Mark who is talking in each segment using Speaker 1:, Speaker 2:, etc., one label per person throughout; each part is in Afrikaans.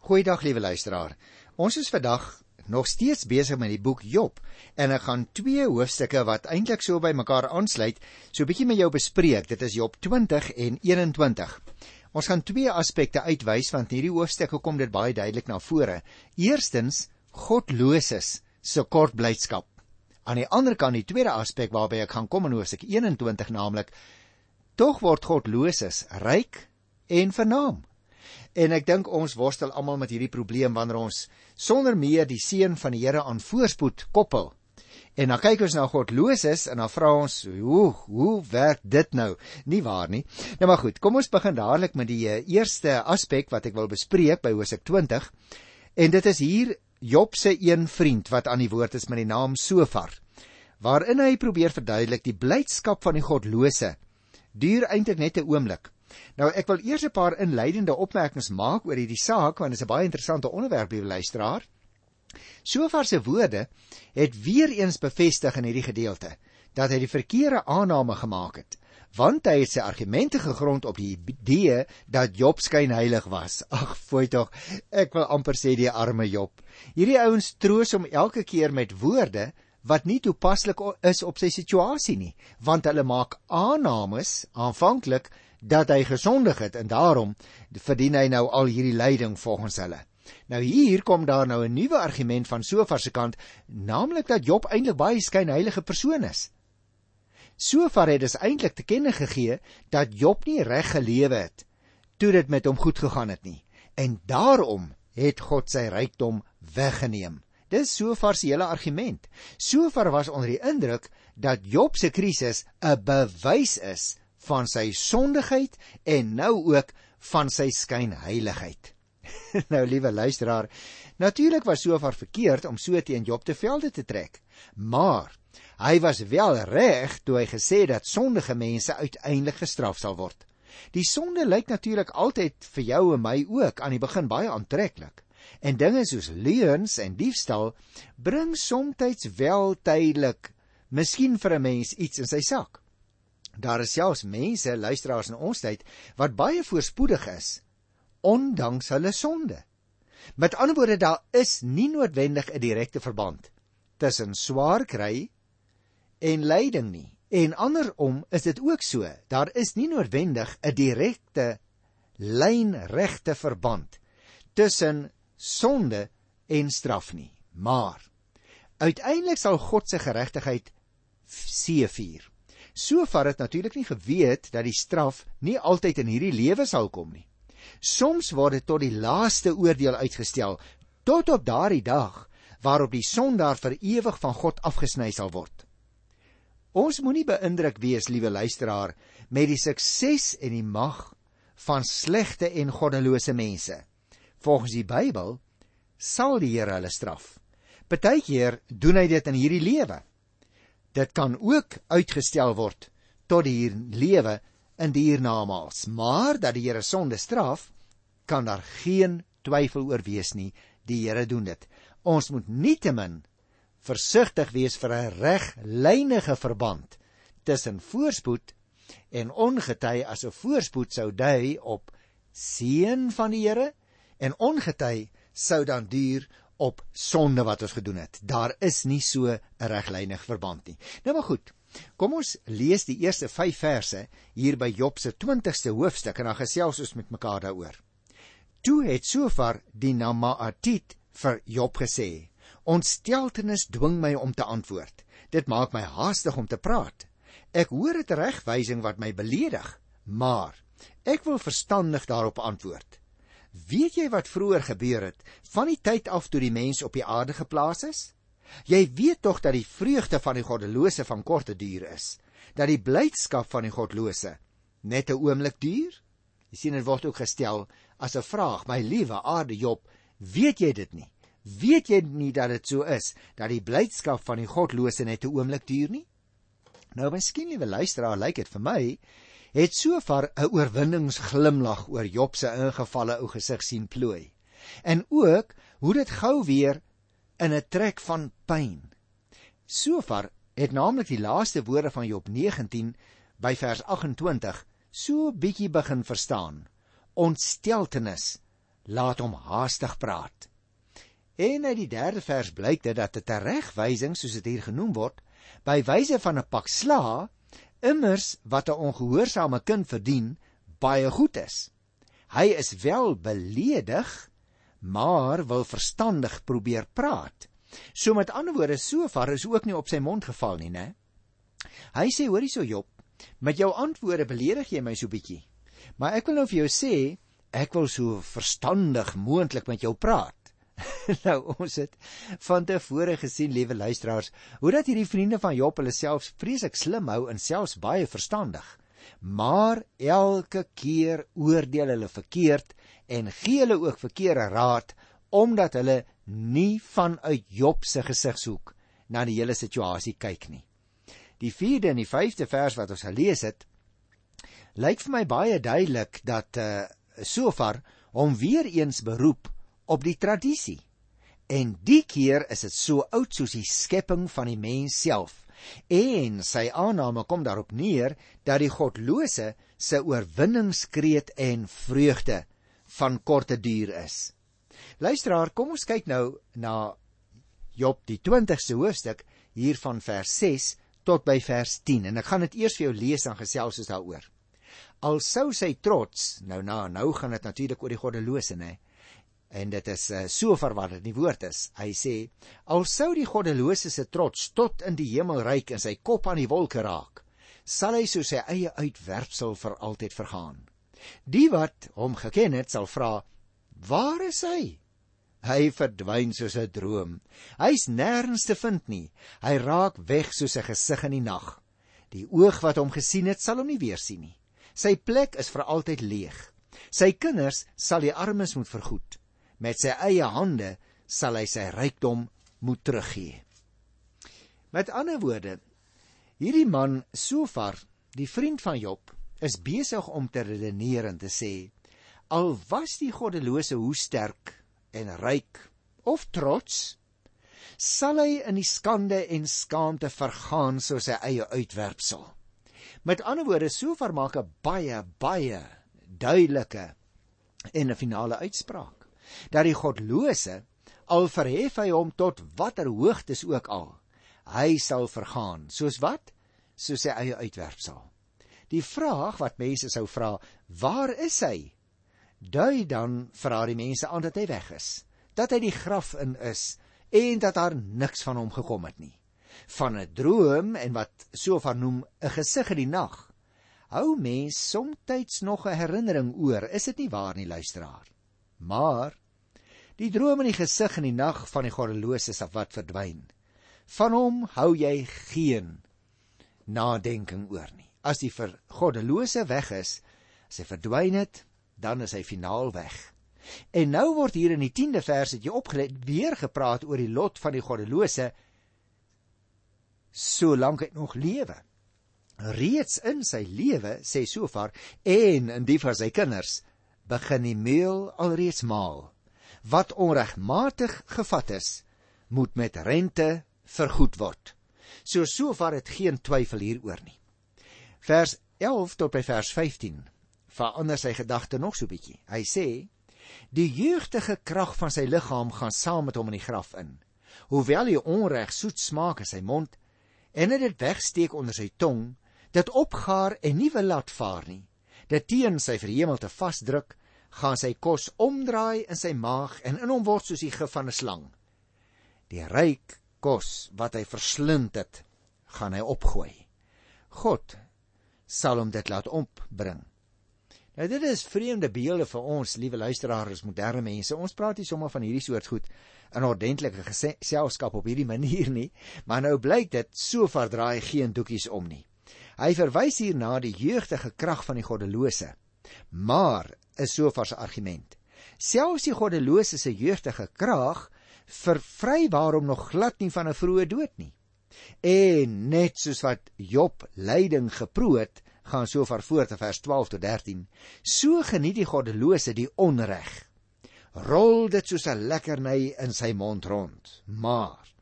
Speaker 1: Goeiedag liewe luisteraar. Ons is vandag nog steeds besig met die boek Job en ek gaan twee hoofstukke wat eintlik so by mekaar aansluit, so 'n bietjie met jou bespreek. Dit is Job 20 en 21. Ons gaan twee aspekte uitwys want hierdie hoofstukke kom dit baie duidelik na vore. Eerstens, godloses se kort blydskap. Aan die ander kant die tweede aspek waarby ek gaan kom in hoofstuk 21 naamlik tog word godloses ryk en vernaam. En ek dink ons worstel almal met hierdie probleem wanneer ons sonder meer die seën van die Here aan voorspoed koppel. En dan kyk ons na godloses en dan vra ons, hoe hoe werk dit nou? Nie waar nie. Nou maar goed, kom ons begin dadelik met die eh, eerste aspek wat ek wil bespreek by Hosea 20. En dit is hier Job se een vriend wat aan die woord is met die naam Sofar. Waarin hy probeer verduidelik die blydskap van die godlose duur eintlik net 'n oomblik. Nou ek wil eers 'n paar inleidende opmerkings maak oor hierdie saak want dit is 'n baie interessante onderwerp vir luisteraar. Sofar se woorde het weer eens bevestig in hierdie gedeelte dat hy die verkeerde aanname gemaak het want hy het sy argumente gegrond op die idee dat Job skyn heilig was. Ag, fooi tog, ek wil amper sê die arme Job. Hierdie ouens troos hom elke keer met woorde wat nie toepaslik is op sy situasie nie, want hulle maak aannames aanvanklik dat hy gesondig het en daarom verdien hy nou al hierdie lyding volgens hulle. Nou hier kom daar nou 'n nuwe argument van Sofar se kant, naamlik dat Job eintlik baie skynheilige persoon is. Sofar het dus eintlik te kenne gegee dat Job nie reg gelewe het toe dit met hom goed gegaan het nie en daarom het God sy rykdom weggeneem. Dis Sofar se hele argument. Sofar was onder die indruk dat Job se krisis 'n bewys is van sy sondigheid en nou ook van sy skynheiligheid. nou liewe luisteraar, natuurlik was Sofar verkeerd om so teen Job te velde te trek, maar hy was wel reg toe hy gesê dat sondige mense uiteindelik gestraf sal word. Die sonde lyk natuurlik altyd vir jou en my ook aan die begin baie aantreklik. En dinge soos leuns en diefstal bring soms wel tydelik, miskien vir 'n mens iets in sy sak. Daar is selfs mense, luisteraars in ons tyd, wat baie voorspoedig is ondanks hulle sonde. Met ander woorde, daar is nie noodwendig 'n direkte verband tussen swaar kry en lyding nie. En andersom is dit ook so. Daar is nie noodwendig 'n direkte lynregte verband tussen sonde en straf nie. Maar uiteindelik sal God se geregtigheid seëvier. Sofar het natuurlik nie geweet dat die straf nie altyd in hierdie lewe sal kom nie. Soms word dit tot die laaste oordeel uitgestel, tot op daardie dag waarop die sondaar vir ewig van God afgesny sal word. Ons moenie beïndruk wees, liewe luisteraar, met die sukses en die mag van slegte en goddelose mense. Volgens die Bybel sal die Here hulle straf. Partykeer doen hy dit in hierdie lewe. Dit kan ook uitgestel word tot die lewe in die hiernamaals, maar dat die Here sonde straf, kan daar geen twyfel oor wees nie. Die Here doen dit. Ons moet nietemin versigtig wees vir 'n reglynige verband tussen voorspoed en ongety as 'n voorspoed sou dui op seën van die Here en ongety sou dan duur op sonde wat ons gedoen het. Daar is nie so 'n reglynig verband nie. Nou maar goed. Kom ons lees die eerste 5 verse hier by Job se 20ste hoofstuk en dan gesels ons met mekaar daaroor. Toe het Sofar die Namaatit vir Job gesê: "Ontsteltenis dwing my om te antwoord. Dit maak my haastig om te praat. Ek hoor 'n regwysing wat my beledig, maar ek wil verstandig daarop antwoord." Weet jy wat vroeër gebeur het van die tyd af toe die mens op die aarde geplaas is? Jy weet tog dat die vreugde van die goddelose van korte duur is, dat die blydskap van die godlose net 'n oomblik duur? Jy sien dit word ook gestel as 'n vraag, my liewe aarde Job, weet jy dit nie? Weet jy nie dat dit so is dat die blydskap van die godlose net 'n oomblik duur nie? Nou miskien liewe luisteraar, lyk dit vir my het Sofar 'n oorwinningsglimlag oor Job se ingevalle ou gesig sien plooi. En ook hoe dit gou weer in 'n trek van pyn. Sofar het naamlik die laaste woorde van Job 19 by vers 28 so bietjie begin verstaan. Ontsteltenis laat hom haastig praat. En uit die derde vers blyk dit dat 'n teregwysing, soos dit hier genoem word, by wyse van 'n pak sla, immers wat 'n ongehoorsame kind verdien, baie goed is. Hy is wel beledig, maar wil verstandig probeer praat. So met ander woorde, sofar is ook nie op sy mond geval nie, né? Hy sê, hoorie so Job, met jou antwoorde beledig jy my so bietjie. Maar ek wil nou vir jou sê, ek wil so verstandig moontlik met jou praat. nou ons het van tevore gesien, liewe luisteraars, hoe dat hierdie vriende van Job hulle self vreeslik slim hou en selfs baie verstandig. Maar elke keer oordeel hulle verkeerd en gee hulle ook verkeerde raad omdat hulle nie vanuit Job se gesigshoek na die hele situasie kyk nie. Die 4de en die 5de vers wat ons gelees het, lyk vir my baie duidelik dat uh Sofar hom weer eens beroep op die tradisie. En die keer is dit so oud soos die skepping van die mens self. En sy aanname kom daarop neer dat die godlose se oorwinningskreet en vreugde van korte duur is. Luisteraar, kom ons kyk nou na Job die 20ste hoofstuk hier van vers 6 tot by vers 10 en ek gaan dit eers vir jou lees en gesels ons daaroor. Al sou sy trots, nou na nou gaan dit natuurlik oor die goddelose nê. En dit is uh, so verward in die woord is. Hy sê al sou die goddelose se trots tot in die hemel reik en sy kop aan die wolke raak, sal hy so sy eie uitwerpsel vir altyd vergaan. Die wat hom geken het, sal vra: "Waar is hy?" Hy verdwyn soos 'n droom. Hy's nêrens te vind nie. Hy raak weg soos 'n gesig in die nag. Die oog wat hom gesien het, sal hom nie weer sien nie. Sy plek is vir altyd leeg. Sy kinders sal die armes moet vergoed. Met sy eie hande sal hy sy rykdom moet teruggee. Met ander woorde, hierdie man Sofar, die vriend van Job, is besig om te redeneer en te sê: Al was die goddelose hoe sterk en ryk of trots, sal hy in die skande en skaamte vergaan soos sy eie uitwerpsel. Met ander woorde, Sofar maak 'n baie baie duidelike en 'n finale uitspraak dat die godlose al verhef hy hom tot watter hoogtes ook al, hy sal vergaan, soos wat? Soos sy eie uitwerpsel. Die vraag wat mense sou vra, waar is hy? Dui dan vir haar die mense aan dat hy weg is, dat hy die graf in is en dat daar niks van hom gekom het nie. Van 'n droom en wat so van noem 'n gesig in die nag. Hou mens soms nog 'n herinnering oor, is dit nie waar nie luisteraar? Maar die droom en die gesig in die nag van die goddelose sal wat verdwyn. Van hom hou jy geen nadenking oor nie as die vir goddelose weg is, as hy verdwyn het, dan is hy finaal weg. En nou word hier in die 10de vers het jy opgelet weer gepraat oor die lot van die goddelose solank hy nog lewe. Reeds in sy lewe, sê Sofar, en in die van sy kinders, begin die meel alreeds maal. Wat onregmatig gevat is, moet met rente vergoed word. So Sofar het geen twyfel hieroor nie vers 11 tot by vers 15 verander sy gedagte nog so bietjie. Hy sê: "Die jeugdige krag van sy liggaam gaan saam met hom in die graf in. Hoewel hy onreg soet smaak in sy mond en dit wegsteek onder sy tong, dit opgaar en nie wil laat vaar nie. Dit teen sy verhemelte vasdruk, gaan sy kos omdraai in sy maag en in hom word soos die gif van 'n slang. Die ryk kos wat hy verslind het, gaan hy opgooi. God sal hom dit laat opbring. Nou dit is vreemde beelde vir ons, liewe luisteraars, moderne mense. Ons praat nie sommer van hierdie soort goed in ordentlike geselskap op hierdie manier nie, maar nou blyk dit so verdraai geen doekies om nie. Hy verwys hier na die jeugdige krag van die goddelose. Maar is so vars argument. Selfs die goddelose se jeugdige krag vervry waarom nog glad nie van 'n vroeë dood nie. En net soos wat Job lyding geproe het, gaan so ver voort in vers 12 tot 13. So geniet die goddelose die onreg. Rol dit soos 'n lekkerny in sy mond rond. Maar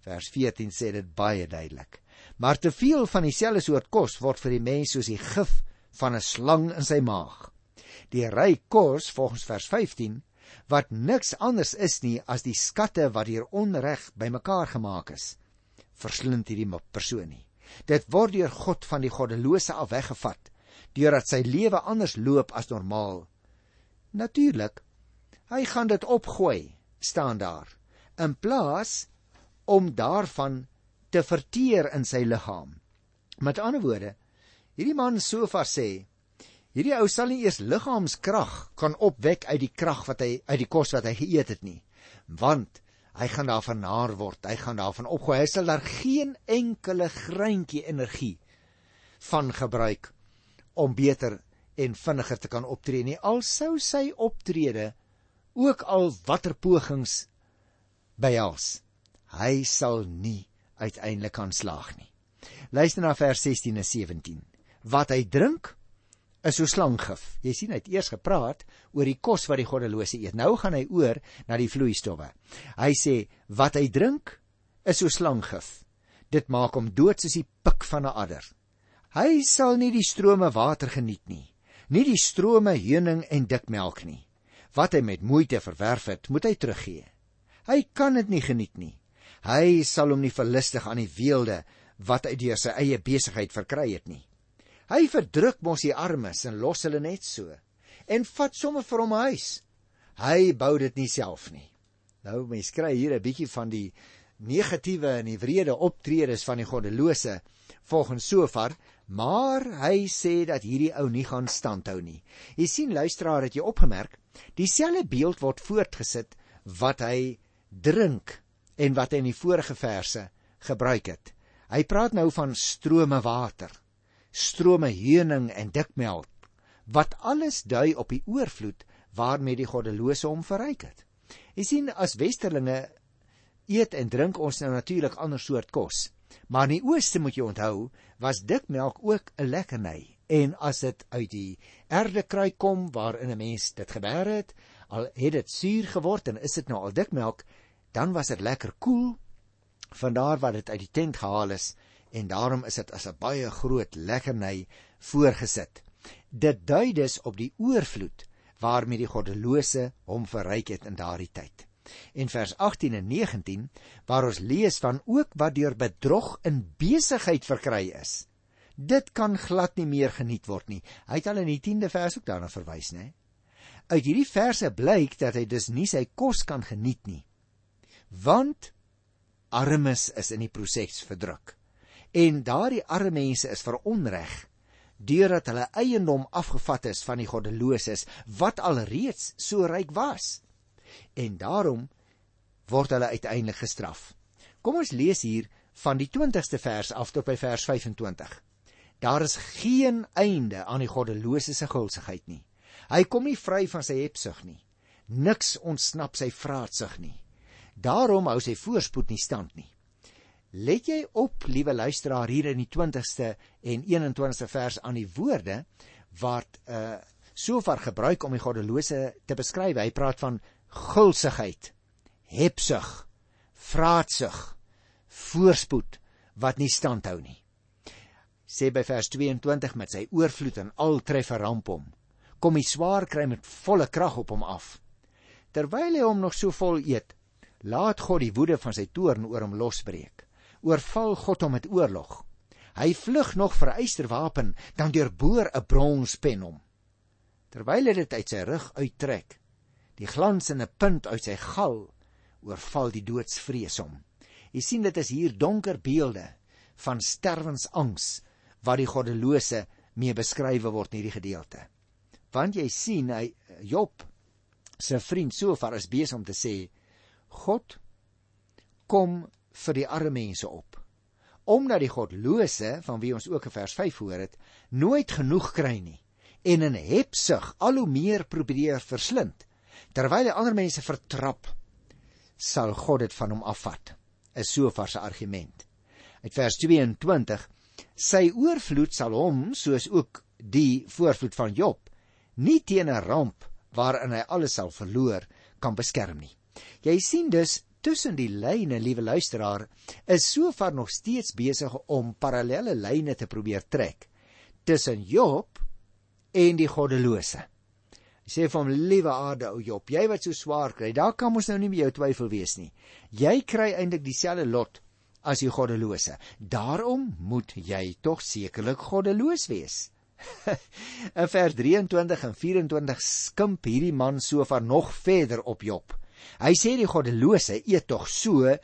Speaker 1: vers 14 sê dit baie duidelik. Maar te veel van dieselfde soort kos word vir die mens soos die gif van 'n slang in sy maag. Die ryk kos volgens vers 15 wat niks anders is nie as die skatte wat deur onreg bymekaar gemaak is, verslind hierdie persoon nie. Dit word deur God van die goddelose af weggevat deurdat sy lewe anders loop as normaal. Natuurlik, hy gaan dit opgooi, staan daar, in plaas om daarvan te verteer in sy liggaam. Met ander woorde, hierdie man Sofar sê, hierdie ou sal nie eers liggaamskrag kan opwek uit die krag wat hy uit die kos wat hy geëet het nie, want hy gaan daarvan naar word, hy gaan daarvan opgooi, hy sal daar geen enkele greintjie energie van gebruik om beter en vinniger te kan optree nie al sou sy optrede ook al watter pogings behels hy sal nie uiteindelik kan slaag nie. Luister na vers 16 en 17 wat hy drink is so slanggif jy sien hy het eers gepraat oor die kos wat die goddelose eet nou gaan hy oor na die vloeistowwe hy sê wat hy drink is so slanggif dit maak hom dood soos die pik van 'n adder Hy sal nie die strome water geniet nie, nie die strome heuning en dikmelk nie. Wat hy met moeite verwerf het, moet hy teruggee. Hy kan dit nie geniet nie. Hy sal hom nie verlustig aan die weelde wat hy deur sy eie besigheid verkry het nie. Hy verdruk mos die armes en los hulle net so en vat sommer vir hom 'n huis. Hy bou dit nie self nie. Nou mens kry hier 'n bietjie van die negatiewe en die wrede optredes van die goddelose volgens Sofar Maar hy sê dat hierdie ou nie gaan standhou nie. Jy sien luisteraar het jy opgemerk, dieselfde beeld word voortgesit wat hy drink en wat hy in die vorige verse gebruik het. Hy praat nou van strome water, strome heuning en dikmelk wat alles dui op die oorvloed waarmee die goddelose hom verryk het. Jy sien as westerlinge eet en drink ons nou natuurlik ander soort kos. Maar in die ooste moet jy onthou, was dikmelk ook 'n lekkerny. En as dit uit die erdekruik kom waarin 'n mens dit gebeer het, al het dit suur geword en is dit nou al dikmelk, dan was dit lekker koel. Cool, Vandaar wat dit uit die tent gehaal is en daarom is dit as 'n baie groot lekkerny voorgesit. Dit dui dus op die oorvloed waarmee die goddelose hom verryk het in daardie tyd en vers 18 en 19 waar ons lees van ook wat deur bedrog in besigheid verkry is. Dit kan glad nie meer geniet word nie. Hy het al in die 10de vers ook daarna verwys, né? Uit hierdie verse blyk dat hy dus nie sy kos kan geniet nie. Want armes is in die proses verdruk. En daardie arme mense is veronreg deurdat hulle eiendom afgevat is van die goddeloses wat alreeds so ryk was en daarom word hulle uiteindelik gestraf. Kom ons lees hier van die 20ste vers af tot by vers 25. Daar is geen einde aan die goddelose se gulsigheid nie. Hy kom nie vry van sy hebsug nie. Niks ontsnap sy vraatsug nie. Daarom hou sy voorspoed nie stand nie. Let jy op, liewe luisteraar, hier in die 20ste en 21ste vers aan die woorde wat uh sofar gebruik om die goddelose te beskryf. Hy praat van gulsigheid, hebsug, vraatsug, voorspoed wat nie standhou nie. Sê by vers 22 met sy oorvloed en al treffer ramp hom, kom die swaar kry met volle krag op hom af. Terwyl hy hom nog so vol eet, laat God die woede van sy toorn oor hom losbreek. Oorval God hom met oorlog. Hy vlug nog vir 'n eysterwapen, dan deurboor 'n bronspen hom. Terwyl hy dit uit sy rug uittrek, die glansende punt uit sy gal oorval die doodsvrees hom. Jy sien dit is hier donker beelde van sterwensangs wat die goddelose mee beskrywe word in hierdie gedeelte. Want jy sien hy Job se vriend Sofar is besig om te sê God kom vir die arme mense op. Omdat die godlose van wie ons ook in vers 5 hoor het, nooit genoeg kry nie en in hebsug al hoe meer probeer verslind terwyl hy ander mense vertrap sal God dit van hom afvat is Sofar se argument uit vers 22 sy oorvloed sal hom soos ook die voorvloed van Job nie teen 'n ramp waarin hy alles sal verloor kan beskerm nie jy sien dus tussen die lyne liewe luisteraar is Sofar nog steeds besig om parallelle lyne te probeer trek tussen Job en die goddelose Hy sê vir hom: "Liewe aarde, ou Job, jy wat so swaar kry, daar kan ons nou nie met jou twyfel wees nie. Jy kry eintlik dieselfde lot as die goddelose. Daarom moet jy tog sekerlik goddeloos wees." In vers 23 en 24 skimp hierdie man so van nog verder op Job. Hy sê die goddelose eet tog so,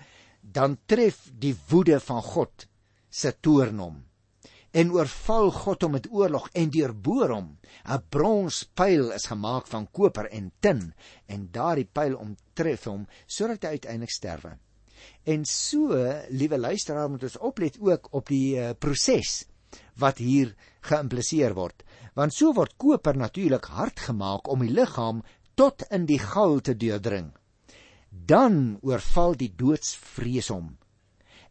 Speaker 1: dan tref die woede van God se toorn hom en oorval God hom met oorlog en deurboor hom. 'n Bronspyl is gemaak van koper en tin en daardie pyl omtref hom sodat hy uiteindelik sterwe. En so, liewe luisteraar, moet ons oplet ook op die uh, proses wat hier geïmpliseer word. Want so word koper natuurlik hard gemaak om die liggaam tot in die gal te deurdring. Dan oorval die doodsvrees hom.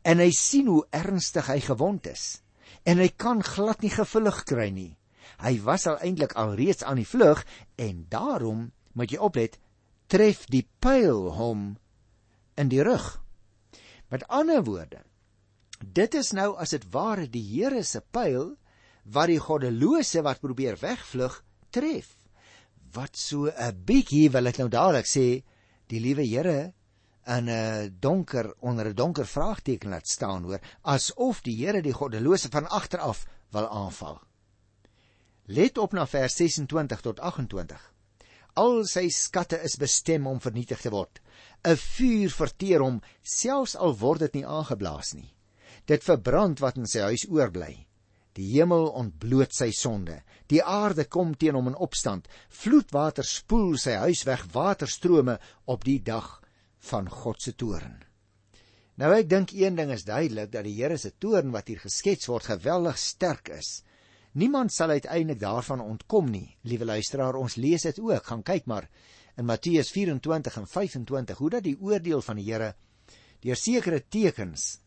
Speaker 1: En hy sien hoe ernstig hy gewond is en hy kan glad nie gevlug kry nie. Hy was al eintlik al reeds aan die vlug en daarom moet jy oplet tref die pyl hom in die rug. Met ander woorde, dit is nou as dit ware die Here se pyl wat die goddelose wat probeer wegvlug tref. Wat so 'n bietjie wil ek nou dadelik sê, die liewe Here in 'n donker onder 'n donker vraagteken laat staan hoor asof die Here die goddelose van agter af wil aanval. Let op na vers 26 tot 28. Al sy skatte is bestem om vernietig te word. 'n Vuur verteer hom selfs al word dit nie aangeblaas nie. Dit verbrand wat in sy huis oorbly. Die hemel ontbloot sy sonde. Die aarde kom teen hom in opstand. Vloedwater spoel sy huis weg, waterstrome op die dag van God se toorn. Nou ek dink een ding is duidelik dat die Here se toorn wat hier geskets word geweldig sterk is. Niemand sal uiteindelik daarvan ontkom nie. Liewe luisteraar, ons lees dit ook. Gaan kyk maar in Matteus 24 en 25 hoe dat die oordeel van die Here deur sekere tekens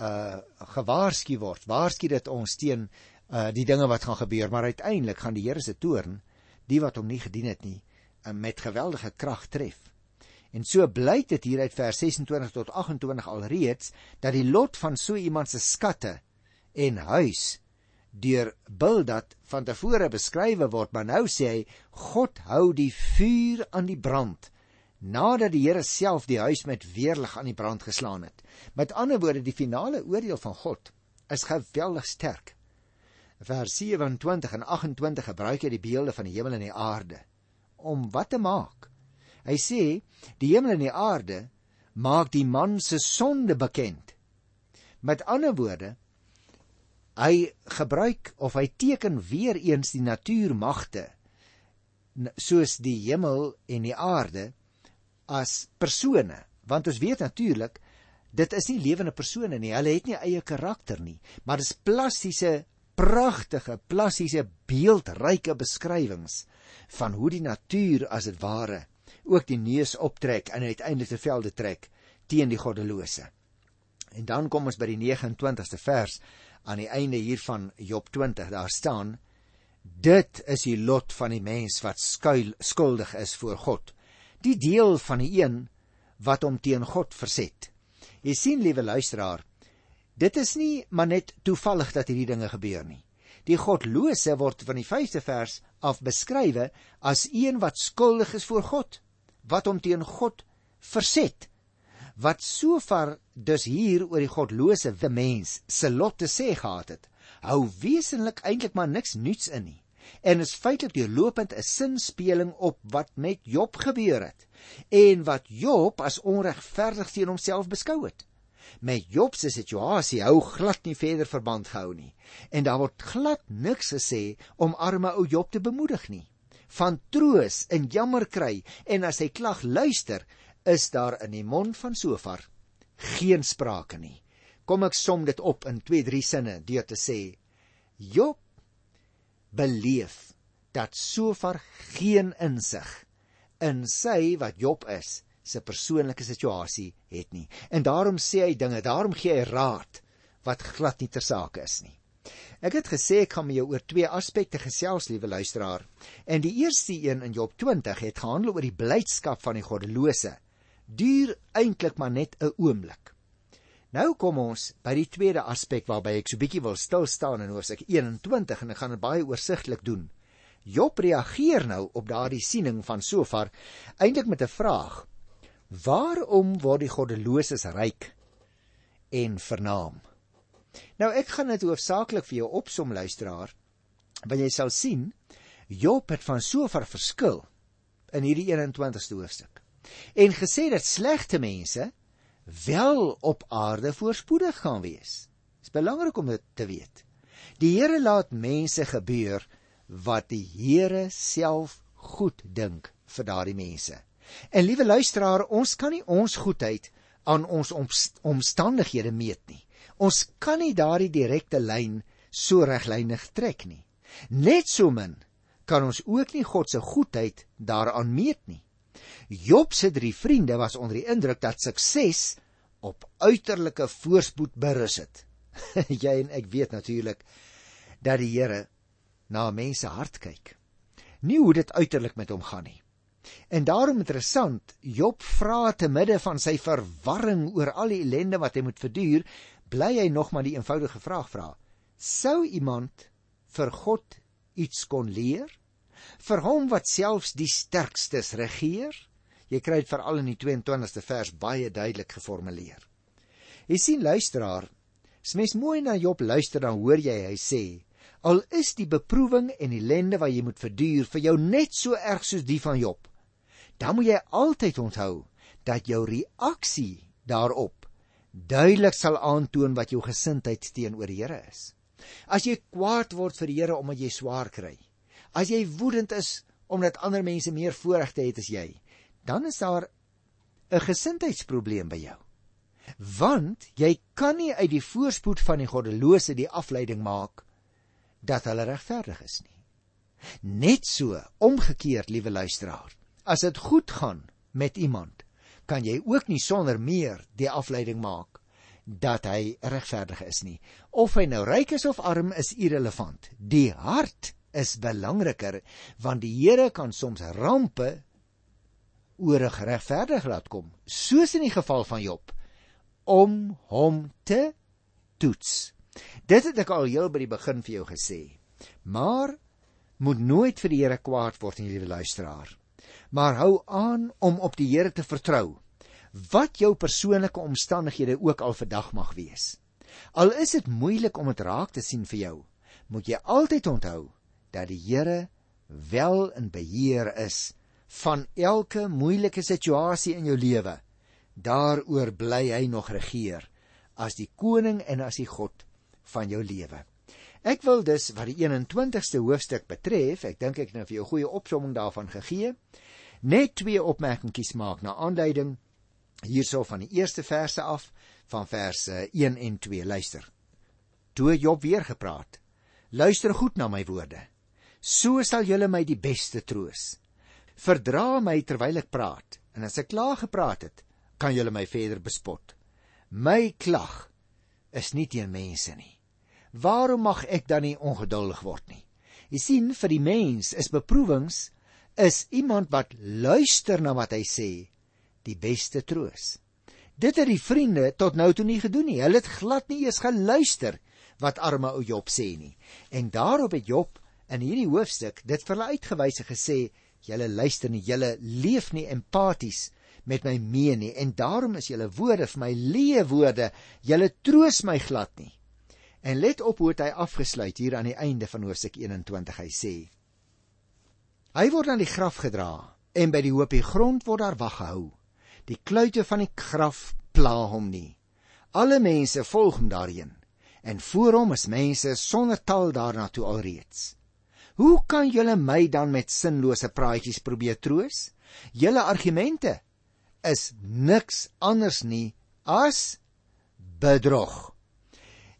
Speaker 1: uh gewaarsku word. Waarsku dit ons teen uh die dinge wat gaan gebeur, maar uiteindelik gaan die Here se toorn die wat hom nie gedien het nie uh, met geweldige krag tref. En so blyk dit hier uit vers 26 tot 28 alreeds dat die lot van so iemand se skatte en huis deur Bildad van tevore beskrywe word, maar nou sê hy God hou die vuur aan die brand nadat die Here self die huis met weerlig aan die brand geslaan het. Met ander woorde, die finale oordeel van God is geweldig sterk. Vers 27 en 28 gebruik hy die beelde van die hemel en die aarde om wat te maak? Hy sê die hemel en die aarde maak die man se sonde bekend. Met ander woorde, hy gebruik of hy teken weer eens die natuurmagte soos die hemel en die aarde as persone, want ons weet natuurlik dit is nie lewende persone nie. Hulle het nie eie karakter nie, maar dis plastiese pragtige plastiese beeldryke beskrywings van hoe die natuur as dit ware ook die neus optrek en uiteindelik te velde trek teen die goddelose. En dan kom ons by die 29ste vers aan die einde hiervan Job 20. Daar staan: Dit is die lot van die mens wat skuil skuldig is voor God. Die deel van die een wat hom teen God verset. Jy sien liewe luisteraar, dit is nie maar net toevallig dat hierdie dinge gebeur nie. Die godlose word van die 5de vers af beskrywe as een wat skuldig is voor God wat hom teen God verset wat sover dus hier oor die godlose mens se lot te sê gehad het hou wesenlik eintlik maar niks nuuts in nie en is feitelik deurlopend 'n sinspeling op wat met Job gebeur het en wat Job as onregverdig teen homself beskou het met Job se situasie hou glad nie verder verband gehou nie en daar word glad niks gesê om arme ou Job te bemoedig nie van troos en jammer kry en as hy klag luister, is daar in die mond van Sofar geen sprake nie. Kom ek som dit op in 2-3 sinne deur te sê: Job beleef dat Sofar geen insig in sy wat Job is se persoonlike situasie het nie. En daarom sê hy dinge, daarom gee hy raad wat glad nie ter sake is nie. Ek het gesê ek gaan met jou oor twee aspekte gesels, liewe luisteraar. En die eerste een in Job 20 het gehandel oor die blydskap van die goddelose. Duur eintlik maar net 'n oomblik. Nou kom ons by die tweede aspek waarby ek so bietjie wil stil staan in Hoofstuk 21 en ek gaan dit baie oorsigtelik doen. Job reageer nou op daardie siening van Sofar eintlik met 'n vraag: Waarom word die goddeloses ryk en vernaam? Nou ek gaan dit hoofsaaklik vir jou opsom luisteraar, want jy sal sien Job het van Sofar verskil in hierdie 21ste hoofstuk en gesê dat slegte mense wel op aarde voorspoedig gaan wees. Dit is belangrik om dit te weet. Die Here laat mense gebeur wat die Here self goed dink vir daardie mense. En liewe luisteraar, ons kan nie ons goedheid aan ons omstandighede meet nie. Ons kan nie daardie direkte lyn so reglynig trek nie. Net so min kan ons ook nie God se goedheid daaraan meet nie. Job se drie vriende was onder die indruk dat sukses op uiterlike voorspoed berus het. Jy en ek weet natuurlik dat die Here na mense hart kyk. Nie hoe dit uiterlik met hom gaan nie. En daarom interessant, Job vra te midde van sy verwarring oor al die ellende wat hy moet verduur, bly hy nog maar die eenvoudige vraag vra: Sou iemand vir God iets kon leer? Vir hom wat selfs die sterkstes regeer? Jy kry dit veral in die 22ste vers baie duidelik geformuleer. Jy sien luisteraar, as mens mooi na Job luister dan hoor jy hy sê: Al is die beproewing en ellende wat jy moet verduur vir jou net so erg soos die van Job, dan moet jy altyd onthou dat jou reaksie daarop duidelik sal aantoon wat jou gesindheid teenoor die Here is. As jy kwaad word vir die Here omdat jy swaar kry, as jy woedend is omdat ander mense meer voorregte het as jy, dan is daar 'n gesindheidsprobleem by jou. Want jy kan nie uit die voorspoed van die goddelose die afleiding maak dat hulle regverdig is nie. Net so omgekeerd, liewe luisteraar, as dit goed gaan met iemand, kan jy ook nie sonder meer die afleiding maak dat hy regverdig is nie. Of hy nou ryk is of arm is irrelevant. Die hart is belangriker want die Here kan soms rampe oor 'n geregverdig laat kom, soos in die geval van Job, om hom te toets. Dit het ek al heel by die begin vir jou gesê. Maar moet nooit vir die Here kwaad word nie, liewe luisteraar. Maar hou aan om op die Here te vertrou. Wat jou persoonlike omstandighede ook al vandag mag wees. Al is dit moeilik om dit raak te sien vir jou, moet jy altyd onthou dat die Here wel in beheer is van elke moeilike situasie in jou lewe. Daaroor bly hy nog regeer as die koning en as die God van jou lewe. Ek wil dus wat die 21ste hoofstuk betref, ek dink ek nou vir jou 'n goeie opsomming daarvan gegee, net twee opmerkingies maak na aanleiding hierso van die eerste verse af van verse 1 en 2 luister. Toe Job weer gepraat. Luister goed na my woorde. So sal julle my die beste troos. Verdra my terwyl ek praat en as ek klaar gepraat het kan julle my verder bespot. My klag is nie teen mense nie. Waarom mag ek dan nie ongeduldig word nie? Jy sien vir die mens is beproewings is iemand wat luister na wat hy sê die beste troos. Dit het die vriende tot nou toe nie gedoen nie. Hulle het glad nie eens geluister wat arme ou Job sê nie. En daarop het Job in hierdie hoofstuk dit vir hulle uitgewys en gesê julle luister nie, julle leef nie empaties met my mee nie en daarom is julle woorde vir my leë woorde, julle troos my glad nie. En let op hoe hy afgesluit hier aan die einde van Hoofstuk 21. Hy sê: Hy word aan die graf gedra en by die hoopie grond word daar wag gehou. Die kluite van die graf pla hom nie. Alle mense volg hom daarheen en voor hom is mense sonder tal daarna toe alreeds. Hoe kan julle my dan met sinlose praatjies probeer troos? Julle argumente is niks anders nie as bedrog.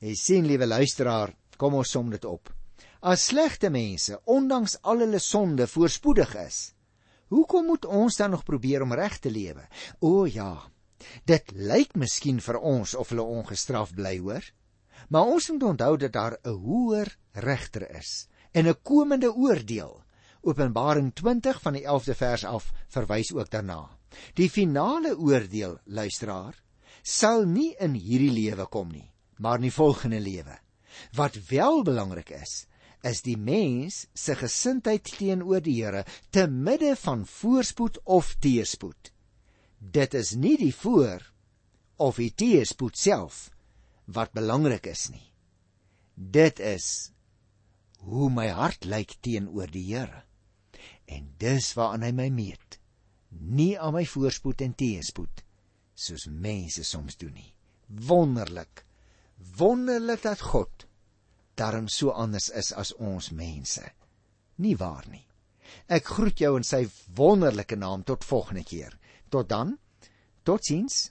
Speaker 1: Jy sien, liewe luisteraar, kom ons som dit op. As slegte mense, ondanks al hulle sonde, voorspoedig is, hoekom moet ons dan nog probeer om reg te lewe? O ja, dit lyk miskien vir ons of hulle ongestraf bly, hoor. Maar ons moet onthou dat daar 'n hoër regter is en 'n komende oordeel. Openbaring 20 van die 11de vers af verwys ook daarna. Die finale oordeel, luisteraar, sal nie in hierdie lewe kom nie, maar in die volgende lewe. Wat wel belangrik is, is die mens se gesindheid teenoor die Here te midde van voorspoed of teëspoed. Dit is nie die voor of die teëspoed self wat belangrik is nie. Dit is hoe my hart lyk teenoor die Here. En dis waaraan hy my meet. Nie aan my voorspoed en teëspoed soos mense soms doen nie. Wonderlik. Wonderlik dat God darm so anders is as ons mense. Nie waar nie. Ek groet jou in sy wonderlike naam tot volgende keer. Tot dan. Totsiens.